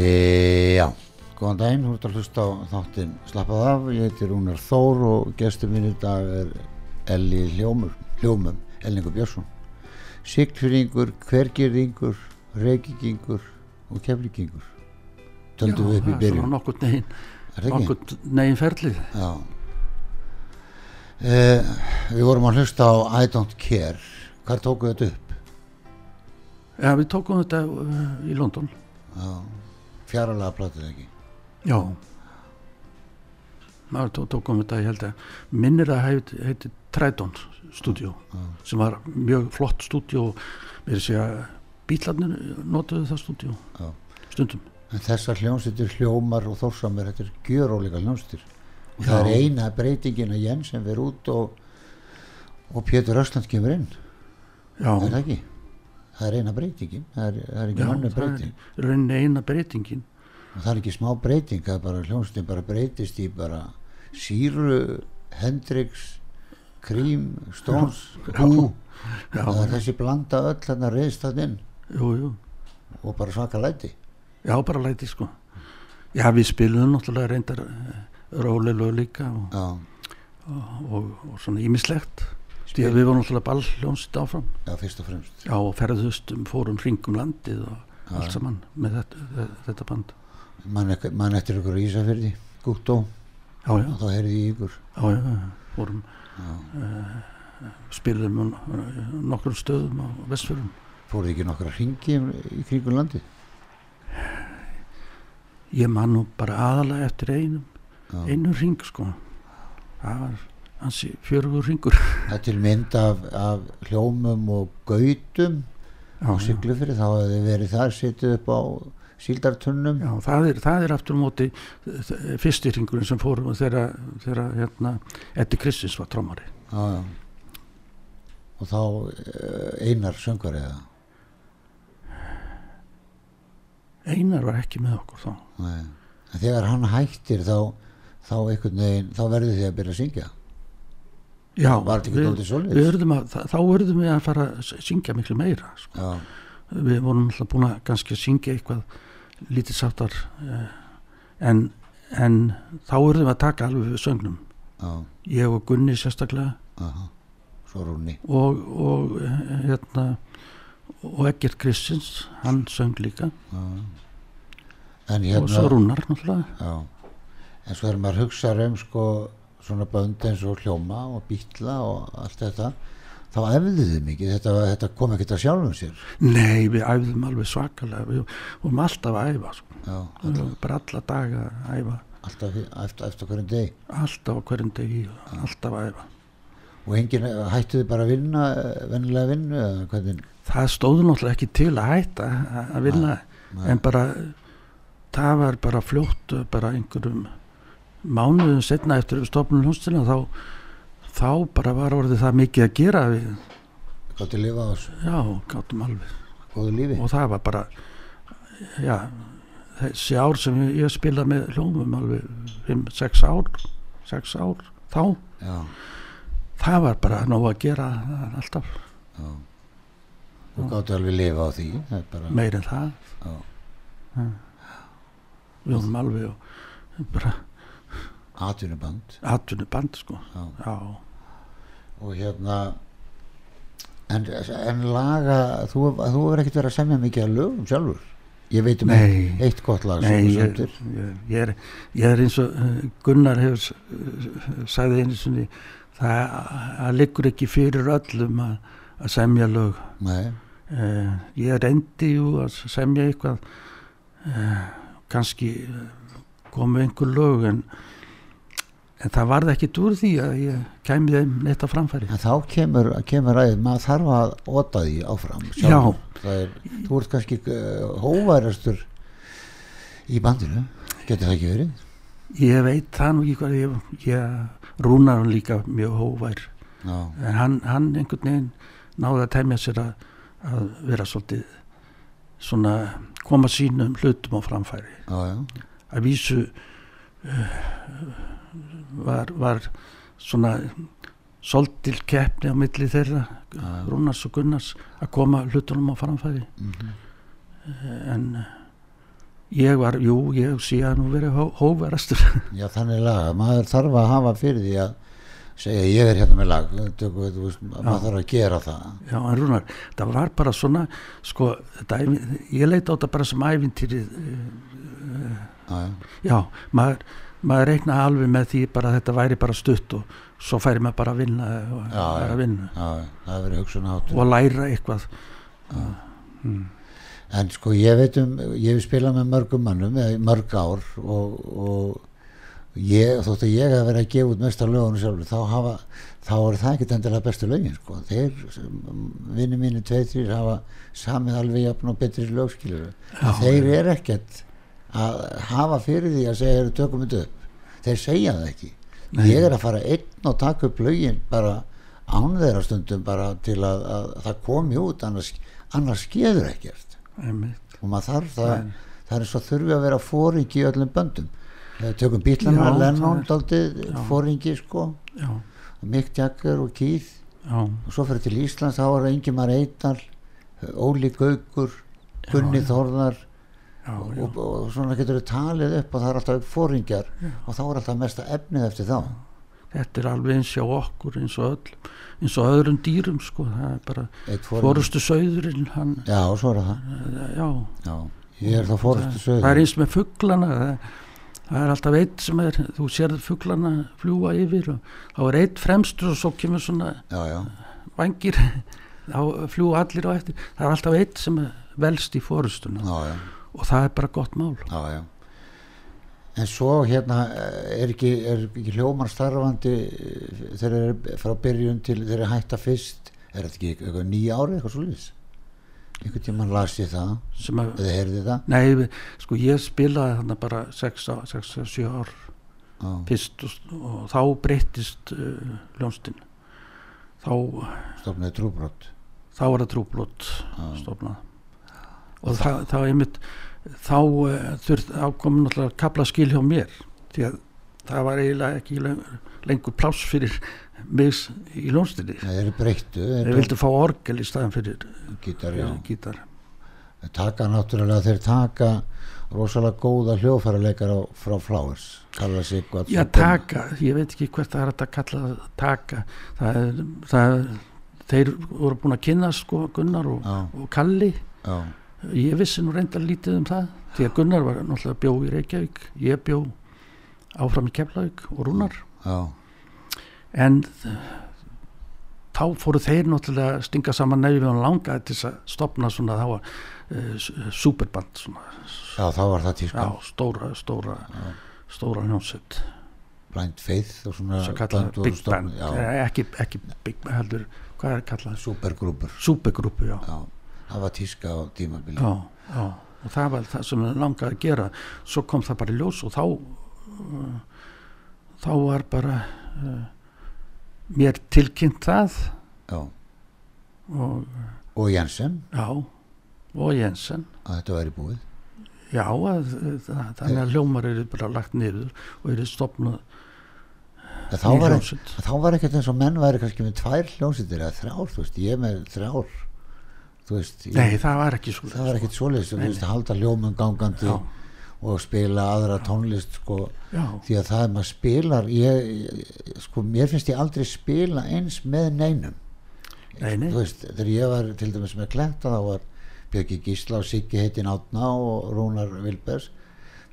E, já, góðan daginn, þú ert að hlusta á þáttinn Slappað af, ég heiti Rúnar Þór og gestur minn í dag er Elli Hljómur, Hljómum, Ellingur Björnsson. Siglfyrringur, Hvergirðingur, Reykjíkingur og Keflíkingur við upp í svona nokkur negin, negin ferlið. Já. E, Við vorum að hlusta á I Don't Care. Hvað tóku þetta upp? Já, við tókum þetta uh, í London. Fjaralega platið ekki? Já. Maður tó- tókum þetta, ég held að minnir að heiti, heiti Tridon stúdíó sem var mjög flott stúdíó við erum segja bílarnir notuðu það stundum En þessar hljómsýttir hljómar og þórsamir, þetta er gjöróleika hljómsýttir. Og það er eina breytingin að Jens sem verður út og, og Pétur Ösland kemur inn. Já, Er það ekki? Það er eina breytingin, það er, það er ekki já mannu það breyting. er rauninni eina breytingin Og það er ekki smá breyting, það er bara hljómsýttin bara breytist í bara síru, Hendrix, Cream, Stones, Who. Já, Það er þessi blanda öll þarna reyðst það inn jú, jú. Og bara svaka læti. Já, bara læti sko. Já, við spilum náttúrulega reyndar rólega líka og, Já, og, og, og svona ímislegt því að við vorum náttúrulega ballhljónsitt áfram. Já, fyrst og fremst. Já, og ferðustum fórum hringum landið og allt saman með þetta, þetta band. Mann, mann eftir ykkur í Ísafyrði, Gúttó, Já, já, og þá heyrði ykkur. já, já, fórum uh, spilum uh, nokkrum stöðum á vestfjörðum Fóruð ekki nokkra hringi í kringum landi? Ég man nú bara aðalega eftir einum Já. einu hring sko það var hansi fjörugur hringur (laughs) Það er til mynd af, af hljómum og gautum á já. Siglufyrði, þá hefði verið þar setið upp á síldartunnum. Já, það er, það er aftur móti fyrsti hringurinn sem fórum þegar, þegar hérna, Eddi Kristins var trómari. Já, já. Og þá eh, einar söngvar eða? Einar var ekki með okkur þá. Nei. En þegar hann hættir þá, þá, þá verður þið að byrja að syngja. Já, við, við urðum að, þá urðum við að fara að syngja miklu meira. Sko. Við vorum alltaf búin að kannski að syngja eitthvað lítið sáttar eh, en, en þá urðum við að taka alveg við söngnum. já, Ég og Gunni sérstaklega aha. Svo rúni. og, og eh, hérna og Egert Kristins, hann söng líka. En og svo hérna, Rúnar náttúrulega. En svo er maður hugsa um sko svona bönd eins og hljóma og bítla og allt þetta þá efðið þið mikið, þetta, þetta kom ekkert að sjálfum sér. Nei, við æfðum alveg svakalega, við vorum alltaf að æfa, sko. já, Alla, bara alla daga að æfa, alltaf eftir, hverjum deg alltaf hverjum degi, alltaf að æfa. Og enginn hættuði bara að vinna eh, venjulega vinnu eða hvernig? Það stóðu náttúrulega ekki til að hætta að- að vinna, nei. en bara, það var bara fljótt, bara einhverjum mánuðum setna eftir við stofnum hljónstina, þá, þá bara var orðið það mikið að gera við, gátti að lifa á þessu? Já, gátum alveg. Og það var bara, já, þessi ár sem ég spilaði með hljómum alveg 5-6 ár, 6 ár, þá, já, það var bara nóg að gera alltaf. Já. Og gátti alveg lifa á því er bara, meir en það. Já, við vorum alveg og bara atvinnuband. Atvinnu band sko. Já. og hérna en, en laga þú, þú hefur ekkert verið að semja mikið að lögum sjálfur? Ég veit um Nei. eitt, gott lag nei þú ég, ég, ég, er, ég er eins og uh, Gunnar hefur s- uh, sagði einu sinni það, það liggur ekki fyrir öllum að, að semja lög nei, uh, ég reyndi að semja eitthvað uh, kannski komu einhver lög en, en það varði ekkit úr því að ég kæmi þeim neitt á framfæri En þá kemur, kemur ræðið, maður þarf að óta því áfram. sjálfur. Það er, þú ert kannski uh, hóværastur í bandinu, getur það ekki verið? ég veit það nú ekki hvað ég, ég rúnar hann líka mjög hóvær Já, en hann, hann einhvern veginn náði að tæmja sér að, að vera svolítið svona koma sínum hlutum á framfæri. Já, já, að vísu uh, var, var svona svolítil keppni á milli þeirra. Rúnars og Gunnars að koma hlutunum á framfæri. Mhm. en uh, ég var, jú, ég sé að nú verið hó, hóverastur (laughs) já, þannig laga, maður þarf að hafa fyrir því að segja ég er hérna með lag, Tökum, við, þú maður þarf að gera það. Já, en Rúnar, það var bara svona sko, þetta, ég leit á þetta bara sem ævintýrið Já, já, já, maður, maður reiknaði alveg með því bara þetta væri bara stutt og svo færi maður bara að vinna og, Já, bara já. að vinna. Já, og læra eitthvað En sko ég veit um, ég hef spilað með mörgum mannum, mörg ár og, og ég, þótt að ég hef verið að gefa út mest af lögunum sjálfur, þá hafa, þá er það ekkert endilega bestu lögin, sko. Þeir, vinni mínu tveir, þrýr hafa samið alveg jafn og betri lögskilur. Þeir eru ekkert að hafa fyrir því að segja, eru tökum þetta upp. Þeir segja það ekki. Nei. Ég er að fara einn og taka upp lögin bara án þeirra stundum bara til að, að það komi út, annars, annars skeður ekkert. Og maður þarf það, Nei. það er svo þurfi að vera fóringi í öllum böndum. Tökum bílana, Lennon fóringi sko. Já, Mick Jagger og Keith. Já, og svo fyrir til Íslands þá er Ingimar Eidal Óli Gaukur Gunni já, já. og, og svona getur við talið upp og það er alltaf fóringjar og þá er alltaf mesta efnið eftir þá þetta er alveg eins hjá okkur eins og öll eins og öðrum dýrum sko, það er bara fórustu sauðurinn hann, Já, svo er það. Já, Já, ég er þá fórustu sögur það er eins með fugglana það, það er alltaf eitt sem er þú sérð fugglana fljúa yfir og þá er eitt fremstur og svo kemur svona Já, já, vangir (laughs) þá fljúa allir á eftir. Það er alltaf eitt sem er velst í fórustuna já, já. Og það er bara gott mál. Já, já. En svo hérna eh, er ekki, er ekki hljómar starfandi eh, þeir eru frá byrjun til þeir eru hætta fyrst, er þetta ekki eitthvað nýja ári eitthvað svo lýs? Einhvern tímann las ég það, sem að, eða heyrði það? nei, sko ég spilaði þarna bara 6-7 ár Já, fyrst og, og þá breyttist uh, ljónstinn þá, stofnaði trúbrott. þá var það trúblót Já, stofnað og það, það er einmitt þá uh, þurft ákomin náttúrulega kapla skil hjá mér því að það var eiginlega ekki lengur, pláss fyrir mig í ljónstinni það eru breyttu, þeir þeir vildu fá orgel í staðan fyrir, gítar, gítar. Taka náttúrulega, þeir taka rosalega góða hljóðfæraleikar frá Flowers, kalla sig hvað Já, taka, ég veit ekki hvert það er að kalla taka. Það er, það er þeir voru búin að kynna sko Gunnar og, og Kalli. Já, ég vissi nú reyndar lítið um það því að Gunnar var náttúrulega bjó í Reykjavík ég bjó áfram í Keflavík og Rúnar. Já, en þá fóru þeir náttúrulega að stinga saman nefið og langaði til að stopna svona þá var uh, superband svona, já, þá var það já, tískan, stóra stóra, stóra hljónsett Blind Faith og svona voru Big Band. já, eh, ekki, ekki Big Band heldur hvað er kallað, supergrúpur. Supergrúpu já. já, það var tíska á tímabili já, já. Og það var það sem þeir langaði að gera. Svo kom það bara í ljós og þá uh, þá var bara uh, mér tilkynnt það. Já. og og Jensen. Já og Jensen. Að þetta væri búið. Já að, það, þannig að hljómar eru bara lagt niður og eru stopnað þá var, þá var ekkert eins og menn væri kannski með tvær hljómsýttir eða þrjár, þú veist, ég með þrjár veist, ég, nei það var ekki svo það var ekkert svoleiðis, þú Nei, veist, að halda hljómum gangandi já, og spila aðra tónlist sko, já, því að það er maður spilar ég, sko, mér finnst ég aldrei spila eins með neinum. Nei, nei, þú veist, þegar ég var til dæmis með kletta þá var Björki Gísla og Siggi heitin Átna og Rúnar Vilbers.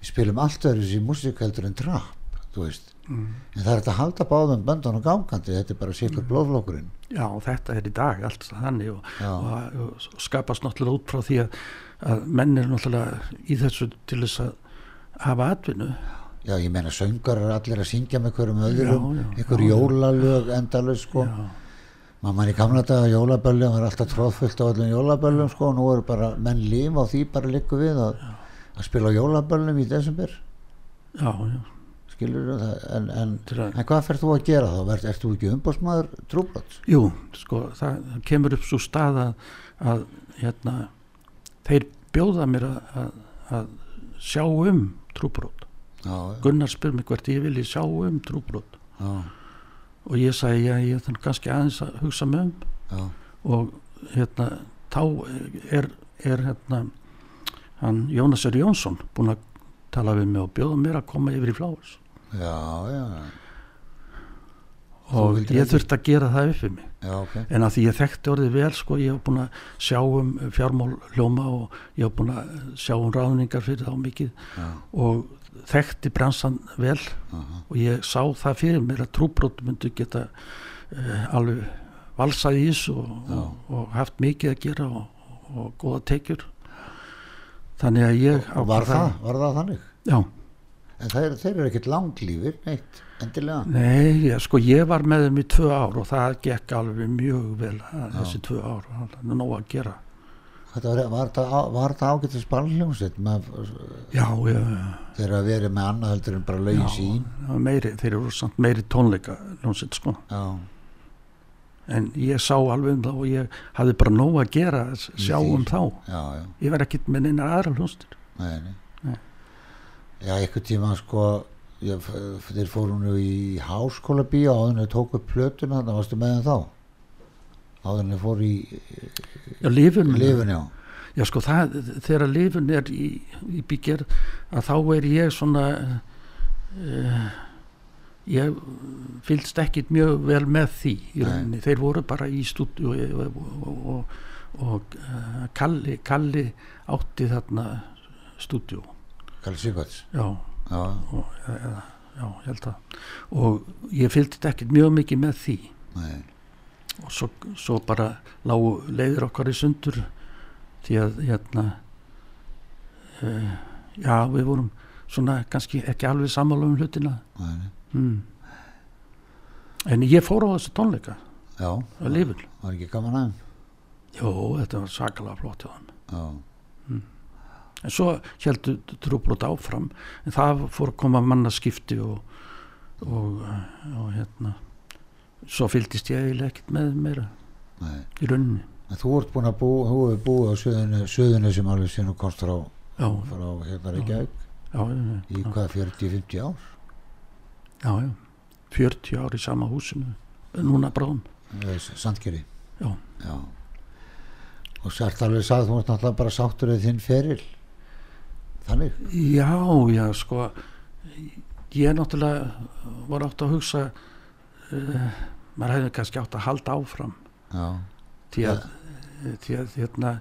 Við spilum allt öðru þessi músík heldur en trapp þú þú veist en það er þetta að halda báðum böndunum gangandi þetta er bara sikur blóðflokkurinn Já, þetta er í dag allt þannig og, Já. og, og, skapast náttúrulega út frá því að, að menn er náttúrulega í þessu til þess að hafa atvinnu. Já, ég meina söngar er allir að syngja með hverjum öðrum Já, já, einhver já, jólalög endalög sko. Já, maður í gamla daga jólaböllum var alltaf tróðfullt á öllum jólaböllum sko og nú eru bara menn líf á því bara líku við að, að spila á jólaböllum í desember. Já, já, skilur það? En, en, að- en hvað fer þú að gera þá? Vert, ert þú ekki umbóðsmaður trúblátt Jú, sko, það það kemur upp svo stað að, að hérna, þeir bjóða mér að, að, að sjá um trúbrót. Gunnar spyr mig hvert ég vilji sjá um trúbrót já, og ég sagði, já, ég þannig kannski aðeins að hugsa mig um. Já, og hérna, þá er, er hérna, hann Jónas R. Jónsson búinn að tala við mig og bjóða mér að koma yfir í Flávers já, já, og ég ekki? þurfti að gera það upp við mig. já, ok. En að því ég þekkti orðið vel sko, ég hef búin að sjá um fjármál hljóma og ég hef búin að sjá um ráðningar fyrir þá mikið já, og þekkti bransan vel aha, og ég sá það fyrir mér að trúbrót myndu geta uh, alveg valsað í þessu og, og, og haft mikið að gera og, og góða tekjur. Þannig að ég var ákvað það, var það þannig? Já, en þeir, þeir eru ekkert langlífir neitt, endilega. Nei, ég, sko ég var með þeim í tvö ár og það gekk alveg mjög vel að þessi tvö ár, það er nóg að gera. Þetta var, var, það, á- var það ágættis ballhljómsveit? Með- Já, já, já. Þegar að verið með annað heldur en bara lögin sín var meiri, þeir eru samt meiri tónleika hljómsveit sko. Já, en ég sá alveg um það og ég hafði bara nóg að gera að sjá um þá. Já, já, ég var ekkit með neina aðra hljómsveitir. Nei, nei. Já, einhvern tíma sko ég, þeir fóru nú í háskóla bíó áður en þeir tóku upp plötuna þannig varstu með þeim þá? Áður en þeir fóru í já, lifun, lifin, já. Já sko það, þegar lifun er í, í byggjar að þá er ég svona uh, ég fylgst ekkit mjög vel með því þeir voru bara í stúdíu og, og, og, og, og uh, Kalli, Kalli átti þarna stúdíu Kalli Sigvarts já. Já, og, já, ég held að og ég fylgdi ekkert mjög mikið með því. Nei, og svo, svo bara lágu leiðir okkar í sundur því að hérna uh, já, við vorum svona kannski ekki alveg sammála um hlutina. Mm. en ég fór á þessu tónleika. Já, að lifun var ekki gaman aðeim Jó, þetta var sakalega flott hjá hann já, en svo heldur trúbrot áfram en það fór að koma mannaskipti og, og, og hérna svo fylgdist ég eiginlega ekkert með meira nei. í rauninni. En þú ert búin að bú, þú hefur búið á söðunni, söðunni sem alveg síðan og komst frá, já, frá hérna Reykjavík. Í hvað 40-50 ár? Já, já. 40 ár í sama húsinu núna bráðum. Sandgeri Já. já. Og sært alveg sagði þú ert náttúrulega bara sáttur við þinn feril þannig? Já, já, sko ég náttúrulega var átt að hugsa uh, maður hefði kannski átt að halda áfram. Já, því að, því að hérna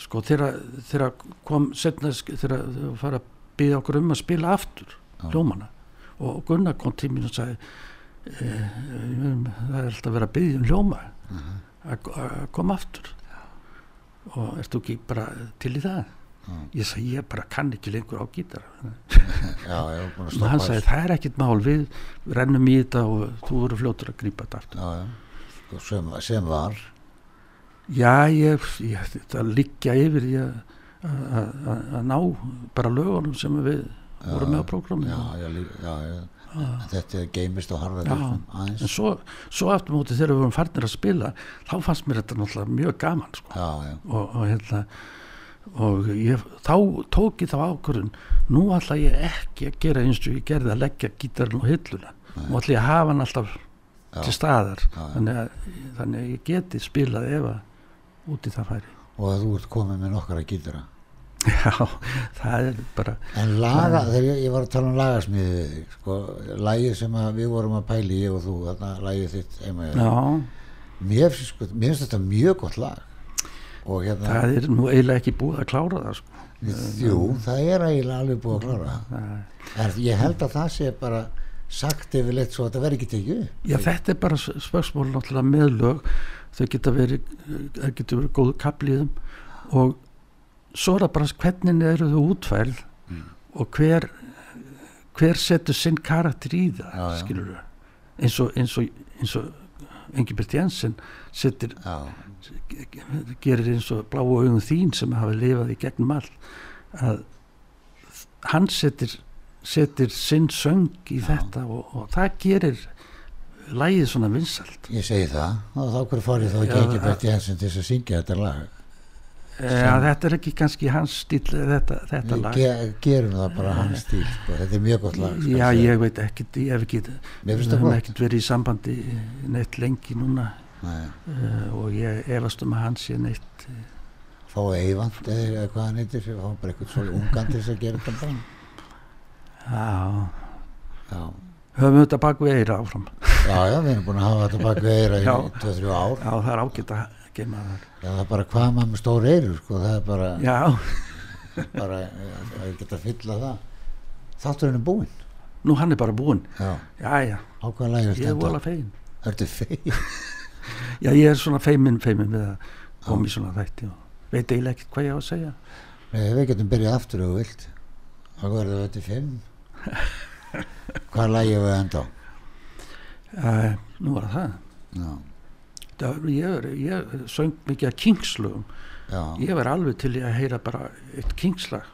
sko þegar kom setna þegar þau fara að byggja okkur um að spila aftur hljómana. Og Gunnar kom mín og sagði e, það er alltaf verið að byggja um hljóma Mhm. að að koma aftur. Og ertu ekki bara til í það. Ég sagði ég bara kann ekki lengur á gítar. (laughs) Já, já, og hann sagði það er ekkit mál við rennum í þetta og þú verður fljótur að grípa þetta aftur. Já, já. Og Sem, sem var. Já, ég, ég þetta liggja yfir að, ná bara lögunum sem við vorum með á já, já, já, já. En þetta geimist Já. disknum en svo, svo aftur móti þegar við vorum farnir að spila þá fannst mér þetta náttúrulega mjög gaman sko. já, já, og, og hérna og ég, þá tók ég þá ákvörðun nú ætla ég ekki að gera eins og ég gerði að leggja gítarinn á hilluna. Nú ætla ég að hafa hann alltaf Já. til staðar. Já, þannig að, þannig að ég geti spilað ef að út í það færi. Og að þú ert komið með nokkara gítara. Já, það er bara en laga, þegar ég, ég var að tala um þig, sko, lagið sem að við vorum að pæli, ég og þú, þarna lagið þitt. Já, mér, finnst, sko, þetta mjög gott lag. og hérna, það er nú eiginlega ekki búið að klára það sko. jú, það er eiginlega alveg búið að klára Það- en ég held að það sé bara sagt yfirleitt svo að þetta verði ekki tekið. Já, þetta er bara s- spörsmál náttúrulega með lög þau geta verið, það getur verið góð kaplíðum og svo er það bara hvernig eru þau útfæl Mm. og hver hver setur sinn karakter í það Já, já. skilur þau eins og, eins og, eins og Engibert Jensen setur, Já, gerir eins og bláu augum þín sem hafa lifað í gegnum all að hann setur setur sinn söng í þetta og, og það gerir lægið svona vinsalt ég segi það. Og þá hverju farið þá Já, ekki ekki Bert Jensen til að syngja þetta lag? Já, þetta er ekki kannski hans stíl þetta, þetta við lag. ge gerum það bara hans stíl sko. þetta er mjög gott lag skal Já, ég veit ekkit, ég hef ekki ekkit verið í sambandi neitt lengi núna uh, og ég efast um að hann sé neitt fá eivand eða hvað hann heitir fá bara eitthvað svo ungan til þess að gera þetta Já, já, höfum þetta bak við eira áfram? Já, já, við erum búin að hafa þetta bak við eira í Já. 2-3 ár. Já, það er ágætt að geima það. Já, það er bara hvað maður með stór eirur sko, það er bara, bara að geta að fylla það. Þátturinn er búinn. Nú hann er bara búinn. Já, Já, já, á hvaða lagi ég er vola fegin Ertu fegin? Já, ég er svona feimin, feimin við að koma í svona þætti og veit eiginlega ekkert hvað ég á að segja. Nei, við getum byrjað aftur þú vilt. Þá verður þetta fimm. (laughs) Hvaða lagi við enda á? Uh, Nú var það. Já, það, ég, ég söng mikið að kingslögum. Já, ég var alveg til að heyra bara eitt kingslag.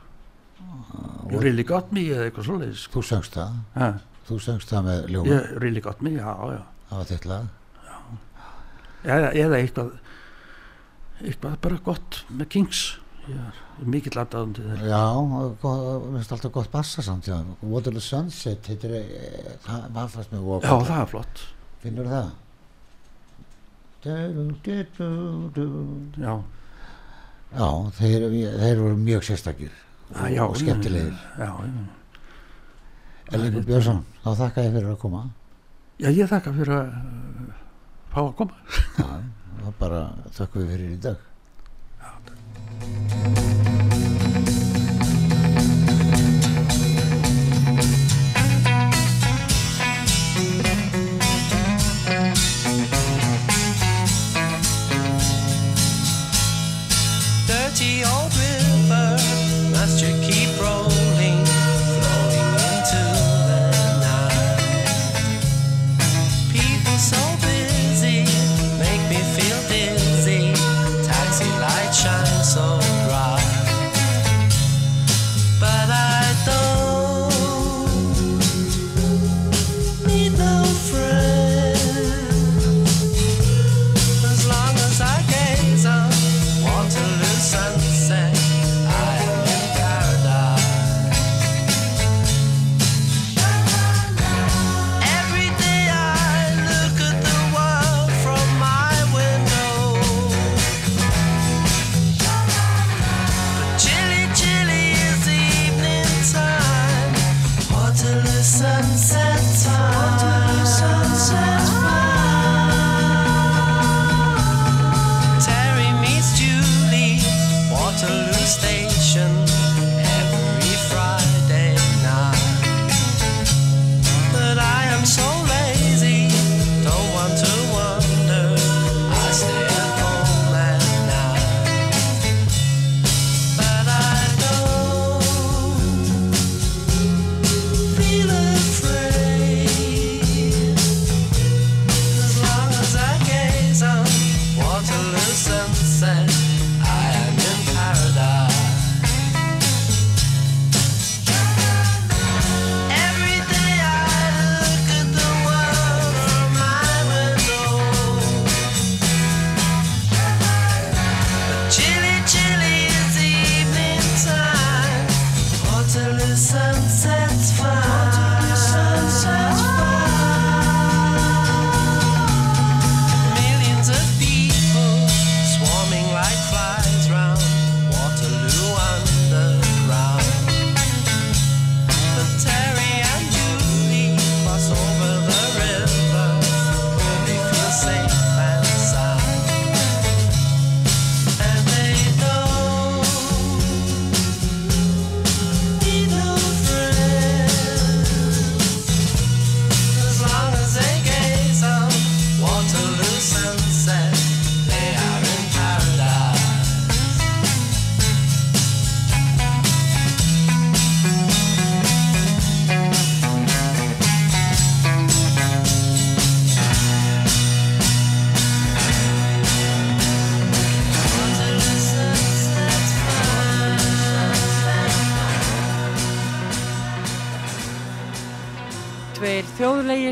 You really got me eða eitthvað sko. þú söngst það? Ha, þú söngst það með ljóma? Ég really got me, já, já. Það var þitt lag eða, eða eitthvað eitthvað bara gott með kings. Ég er mikill aðdáðandi þeirra. Já, finnst alltaf gott bassa samt já. Waterloo Sunset heitir, eh, það var fast með já, vokal það er flott. Finnur það? Já, já, þeir, þeir voru mjög sérstakir Ah, já, og skemmtilegir. já, já, Ellingur Björnsson, þá þakka ég fyrir að koma. Já, ég þakka fyrir að fá að koma Já, það bara þakka við fyrir í dag Dirty